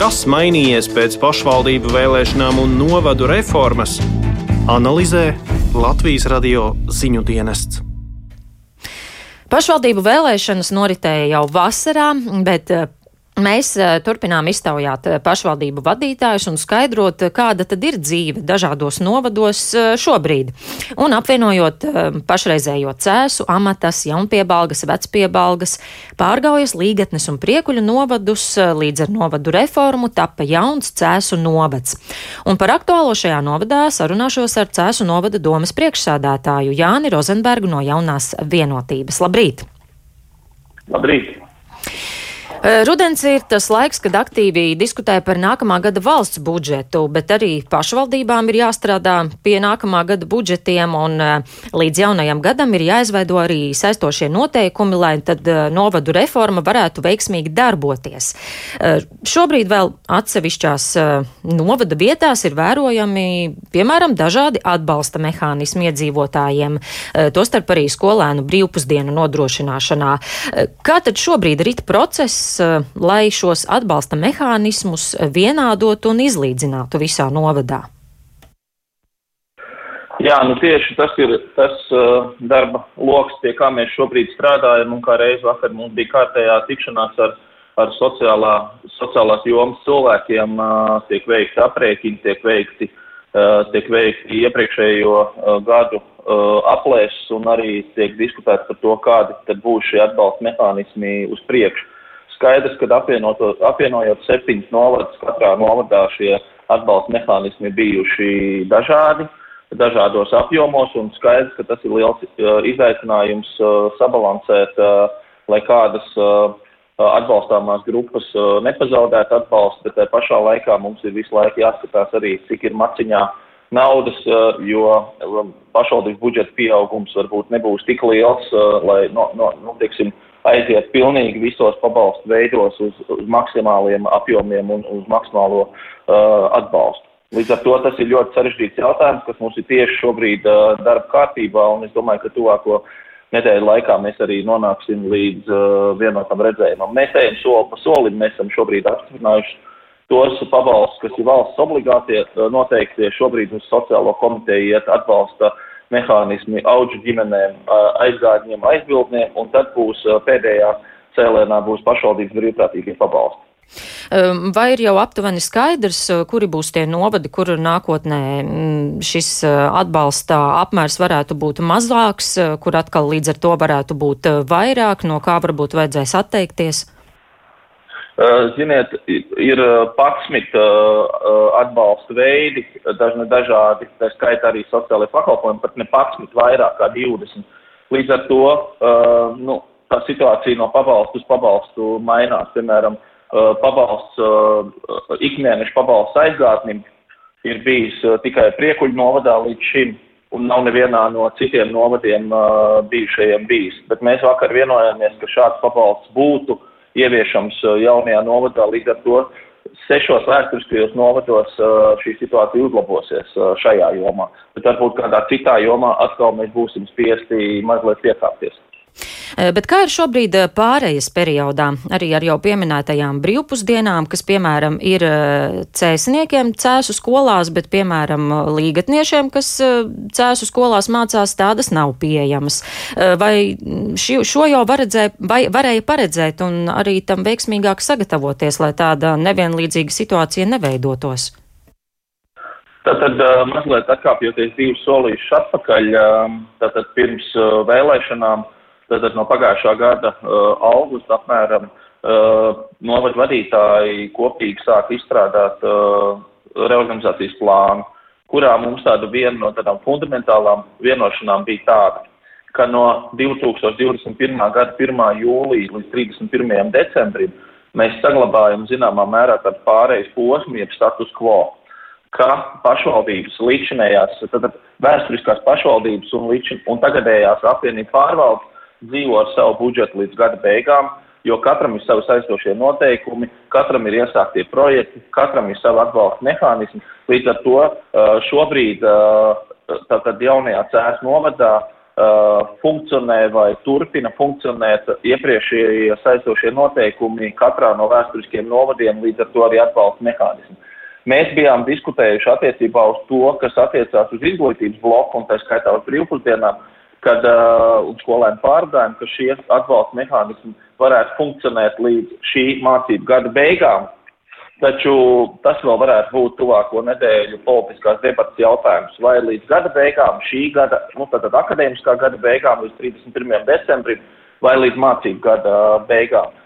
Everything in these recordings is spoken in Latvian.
Kas mainījies pēc pašvaldību vēlēšanām un novadu reformas? Analizē Latvijas radio ziņu dienests. Pašvaldību vēlēšanas noritēja jau vasarā, bet Mēs uh, turpinām iztaujāt uh, pašvaldību vadītājus un skaidrot, uh, kāda tad ir dzīve dažādos novados šobrīd. Un apvienojot pašreizējo cēsu, amatas, jaunpiebalgas, vecpiebalgas, pārgaujas līgatnes un priekuļu novadus, līdz ar novadu reformu tapa jauns cēsu novads. Un par aktuālo šajā novadā sarunāšos ar cēsu novada domas priekšsādātāju Jāni Rozenbergu no jaunās vienotības. Labrīt! Labrīt! Eh, rudens ir tas laiks, kad aktīvi diskutē par nākamā gada valsts budžetu, bet arī pašvaldībām ir jāstrādā pie nākamā gada budžetiem, un eh, līdz jaunajam gadam ir jāizveido arī saistošie noteikumi, lai tad eh, novadu reforma varētu veiksmīgi darboties. Šobrīd vēl atsevišķās novada vietās ir vērojami, piemēram, dažādi atbalsta mehānismi iedzīvotājiem, tostarp arī skolēnu brīvpusdienu nodrošināšanā. Kā tad šobrīd rīt process? Eh, lai šos atbalsta mehānismus vienādotu un izlīdzinātu visā novadā? Jā, nu tieši tas ir tas uh, darba lokus, pie kā mēs šobrīd strādājam, un kā reiz vakar mums bija kārtējā tikšanās ar, ar sociālā, sociālās jomas cilvēkiem, uh, tiek veikti aprēķini, tiek veikti, uh, tiek veikti iepriekšējo uh, gadu uh, aplēses, un arī tiek diskutēts par to, kādi tad būs šie atbalsta mehānismi uz priekšu. Skaidrs, ka apvienojot septiņus novadus, katrā novadā šie atbalsta mehānismi bijuši dažādi, dažādos apjomos, un skaidrs, ka tas ir liels uh, izaicinājums uh, sabalansēt, uh, lai kādas atbalstāmās grupas nepazaudētu atbalstu, bet tajā pašā laikā mums ir visu laiku jāskatās arī, cik ir maciņā naudas, jo pašvaldības budžeta pieaugums varbūt nebūs tik liels, lai, no, no, nu, teiksim, aiziet pilnīgi visos pabalstu veidos uz, uz maksimāliem apjomiem un uz maksimālo uh, atbalstu. Līdz ar to tas ir ļoti sarežģīts jautājums, kas mums ir tieši šobrīd uh, darba kārtībā, un es domāju, ka tuvāko nedēļu laikā mēs arī nonāksim līdz uh, vienotam redzējumam. Mēs ejam soli pa solim, mēs esam šobrīd apstiprinājuši tos pabalstus, kas ir valsts obligātie, uh, noteikti šobrīd uz sociālo komiteju iet atbalsta uh, mehānismi auģu ģimenēm, aizgādņiem, aizbildniem, un tad būs pēdējā cēlēnā būs pašvaldības brīvprātīgie pabalsti. Vai ir jau aptuveni skaidrs, kuri būs tie novadi, kur nākotnē šis atbalsta apmērs varētu būt mazāks, kur atkal līdz ar to varētu būt vairāk, no kā varbūt vajadzēs atteikties? Eh, ziniet, ir 11 uh, atbalsta veidi, dažni dažādi, tā skaitā arī sociālai pakalpojumi, pat ne 11, vairāk kā 20. Līdz ar to nu, tā situācija no pabalstu uz pabalstu mainās. Piemēram, pabalsts, ikmēneša pabalsts aizgātnim ir bijis tikai priekuļu novadā līdz šim, un nav nevienā no citiem novadiem bijušajiem bijis. Bet mēs vakar vienojāmies, ka šāds pabalsts būtu ieviešams uh, jaunajā novadā. Līdz ar to sešos vēsturiskajos novados uh, šī situācija uzlabosies uh, šajā jomā. Bet varbūt kādā citā jomā atkal mēs būsim spiesti mazliet piekāpties. Eh, bet kā ir šobrīd eh, pārējas periodā, arī ar jau pieminētajām brīvpusdienām, kas, piemēram, ir eh, cēsniekiem cēsu skolās, bet, piemēram, līgatniešiem, kas cēsu skolās mācās, tādas nav pieejamas. Vai ši, šo jau varedzē, vai, varēja paredzēt un arī tam veiksmīgāk sagatavoties, lai tāda nevienlīdzīga situācija neveidotos? Tātad mazliet atkāpjoties divus solīšus atpakaļ, tātad pirms vēlēšanām Tātad no pagājušā gada uh, augusta apmēram uh, novadu vadītāji kopīgi sāk izstrādāt uh, reorganizācijas plānu, kurā mums tāda viena no tādām fundamentālām vienošanām bija tāda, ka no 2021. gada 1. jūlija līdz 31. decembrim mēs saglabājam zināmā mērā tādu pārejas posmu, jeb status quo, ka pašvaldības līdzinējās, tad vēsturiskās pašvaldības un, līdz, un tagadējās apvienību pārvaldes dzīvo ar savu budžetu līdz gada beigām, jo katram ir savi saistošie noteikumi, katram ir iesāktie projekti, katram ir savi atbalsta mehānismi. Līdz ar to šobrīd tātad jaunajā cēs novadā uh, funkcionē vai turpina funkcionēt iepriekšējie saistošie noteikumi katrā no vēsturiskiem novadiem, līdz ar to arī atbalsta mehānismu. Mēs bijām diskutējuši attiecībā uz to, kas attiecās uz izglītības bloku un tā skaitā uz brīvpusdienām, kad uh, un skolēnu pārdājumu, ka šie atbalsta mehānismi varētu funkcionēt līdz šī mācību gada beigām, Taču tas vēl varētu būt tuvāko nedēļu politiskās debatas jautājums, vai līdz gada beigām, šī gada, nu tātad akadēmiskā gada beigām, līdz 31. decembrim, vai līdz mācību gada beigām,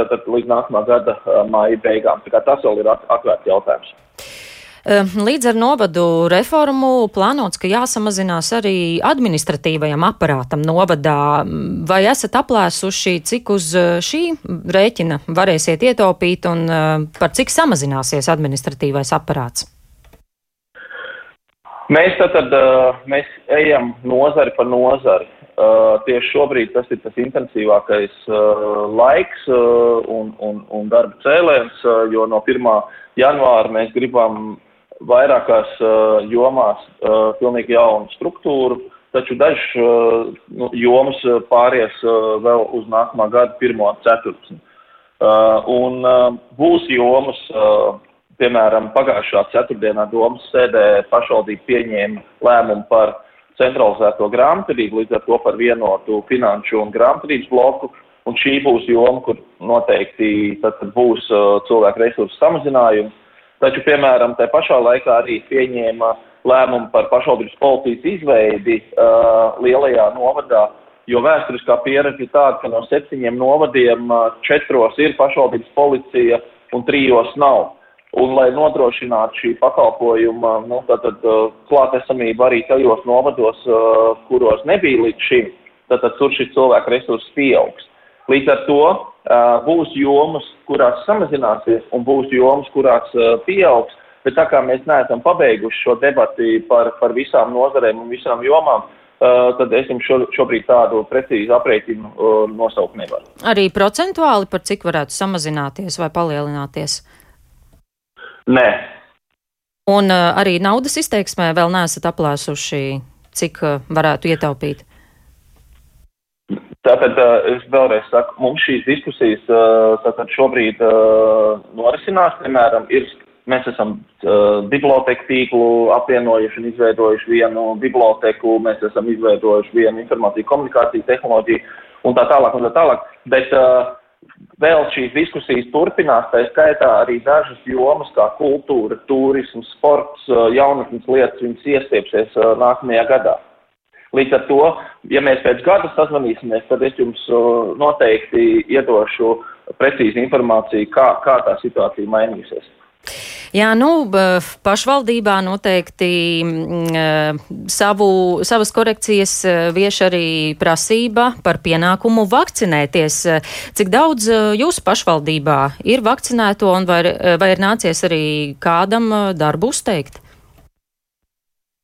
tātad līdz nākamā gada māja beigām. Tā kā tas vēl ir atvērts jautājums. Ehm, līdz ar novadu reformu plānots, ka jāsamazinās arī administratīvajam aparātam novadā. Vai esat aplēsuši, cik uz eh, šī rēķina varēsiet ietaupīt un eh, par cik samazināsies administratīvais aparāts? Mēs tad eh, mēs ejam nozari pa nozari. Uh, tieši šobrīd tas ir tas intensīvākais uh, laiks uh, un, un, un darba cēlēns, jo no 1. janvāra mēs gribam vairākās uh, jomās uh, pilnīgi jaunu struktūru, taču dažas uh, nu, jomas pāries uh, vēl uz nākamā gada pirmo ceturksni. Uh, un uh, būs jomas, uh, piemēram, pagājušā ceturtdienā domas sēdē pašvaldība pieņēma lēmumu par centralizēto grāmatvedību, līdz ar to par vienotu finanšu un grāmatvedības bloku. Un šī būs joma, kur noteikti tad, tad būs uh, cilvēku resursu samazinājums Taču, piemēram, tajā pašā laikā arī pieņēma lēmumu par pašvaldības policijas izveidi uh, lielajā novadā, jo vēsturiskā pieredze ir tāda, ka no septiņiem novadiem uh, četros ir pašvaldības policija un trijos nav. Un, lai nodrošinātu šī pakalpojuma nu, tātad, uh, klātesamību arī tajos novados, uh, kuros nebija līdz šim, tad, tur šis cilvēku resurss pieaugs. Līdz ar to Uh, būs jomas, kurās samazināsies, un būs jomas, kurās uh, pieaugs. Bet tā kā mēs neesam pabeiguši šo debati par, par visām nozarēm un visām jomām, uh, tad es jums šo, šobrīd tādu precīzu aprēķinu nosaukt nevaru. Arī procentuāli par cik varētu samazināties vai palielināties? Nē. Un arī naudas izteiksmē vēl neesat aplēsuši, cik varētu ietaupīt? Tātad es vēlreiz saku, mums šīs diskusijas tātad šobrīd norisinās, piemēram, ir, mēs esam biblioteku tīklu apvienojuši un izveidojuši vienu biblioteku, mēs esam izveidojuši vienu informāciju komunikāciju tehnoloģiju un tā tālāk un tā tālāk, bet vēl šīs diskusijas turpinās, tā skaitā arī dažas jomas kā kultūra, turisms, sports, jaunatnes lietas, viņas iestiepsies nākamajā gadā. Līdz ar to, ja mēs pēc gada sazvanīsimies, tad es jums noteikti iedošu precīzi informāciju, kā, kā tā situācija mainīsies. Jā, nu, pašvaldībā noteikti mm, savu, savas korekcijas vieš arī prasība par pienākumu vakcinēties. Cik daudz jūsu pašvaldībā ir vakcinēto un vai, vai ir nācies arī kādam darbu uzteikt?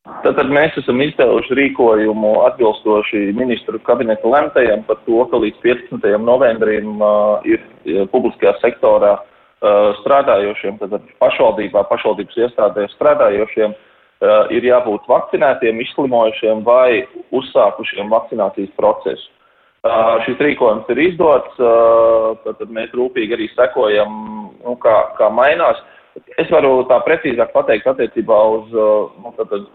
Tātad mēs esam izdevuši rīkojumu atbilstoši ministru kabineta lemtajam par to, ka līdz 15. novembrim uh, ir uh, publiskajā sektorā uh, strādājošiem, tātad pašvaldībā, pašvaldības iestādēs strādājošiem uh, ir jābūt vakcinētiem, izslimojušiem vai uzsākušiem vakcinācijas procesu. Uh, šis rīkojums ir izdots, uh, tad mēs rūpīgi arī sekojam, nu, kā, kā mainās. Uh, Es varu tā precīzāk pateikt attiecībā uz uh, nu,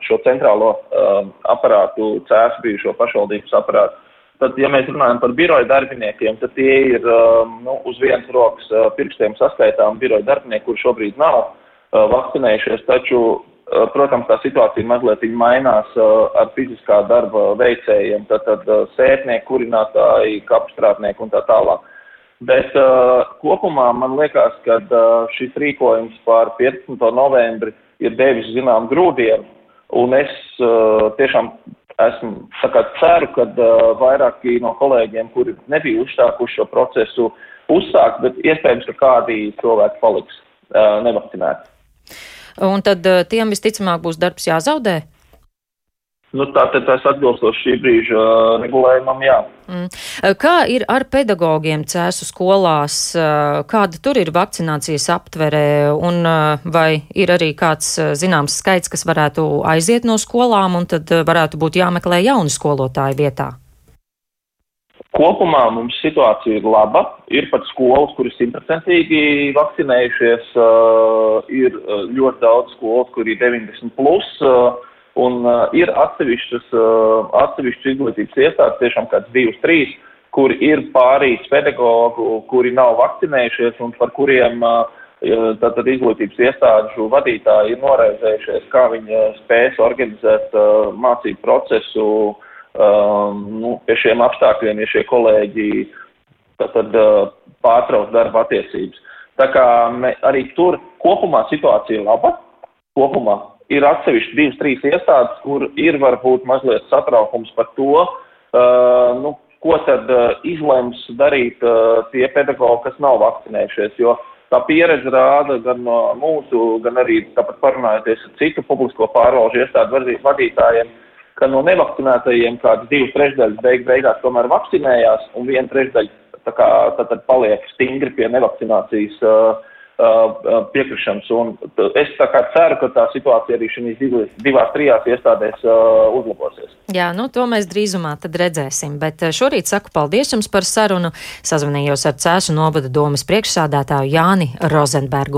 šo centrālo uh, aparātu, cēsu bijušo pašvaldības aparātu. Tad, ja mēs runājam par biroju darbiniekiem, tad tie ir um, nu, uz vienas rokas uh, pirkstiem saskaitām biroju darbinieki, kur šobrīd nav uh, vakcinējušies, taču, uh, protams, tā situācija mazliet mainās uh, ar fiziskā darba veicējiem, tad, tad uh, sētnieki, kurinātāji, kapstrātnieki un tā tālāk. Bet uh, kopumā man liekas, ka uh, šis rīkojums pār 15. novembri ir devis zinām grūdienu, un es uh, tiešām esmu kā, ceru, ka uh, vairāki no kolēģiem, kuri nebija uzsākuši šo procesu, uzsākt, bet iespējams, ka kādi cilvēki paliks uh, nevakcinēti. Un tad uh, tiem visticamāk būs darbs jāzaudē? Nu, Tātad tas atbilstoši šī brīža uh, regulējumam, jā. Mm. Kā ir ar pedagogiem cēsu skolās? Kāda tur ir vakcinācijas aptverē? Un vai ir arī kāds zināms skaits, kas varētu aiziet no skolām un tad varētu būt jāmeklē jauni skolotāji vietā? Kopumā mums situācija ir laba. Ir pat skolas, kuras simtprocentīgi vakcinējušies. Ir ļoti daudz skolas, kur ir 90 plus. Uh, Un uh, ir atsevišķas, uh, atsevišķas izglītības iestādes, tiešām kāds divas, trīs, kur ir pārīts pedagogu, kuri nav vakcinējušies un par kuriem uh, tātad izglītības iestāžu vadītāji ir noraizējušies, kā viņi uh, spēs organizēt uh, mācību procesu uh, nu, pie šiem apstākļiem, ja šie kolēģi tātad uh, pārtrauc darba attiecības. Tā kā me, arī tur kopumā situācija ir laba, kopumā ir atsevišķi divas, trīs iestādes, kur ir varbūt mazliet satraukums par to, uh, nu, ko tad uh, izlems darīt uh, tie pedagogi, kas nav vakcinējušies. Jo tā pieredze rāda gan no mūsu, gan arī tāpat parunājoties ar citu publisko pārvalžu iestādu vadītājiem, ka no nevakcinētajiem kādas divas trešdaļas beig beigās tomēr vakcinējās, un viena trešdaļa tā kā tad paliek stingri pie nevakcinācijas. Uh, piekrišanas. Un es ceru, ka tā situācija arī šīs divās, trijās iestādēs uh, uzlabosies. Jā, nu to mēs drīzumā tad redzēsim, bet uh, šorīt saku paldies jums par sarunu. Sazvanījos ar Cēsu novada domas priekšsādātāju Jāni Rozenbergu.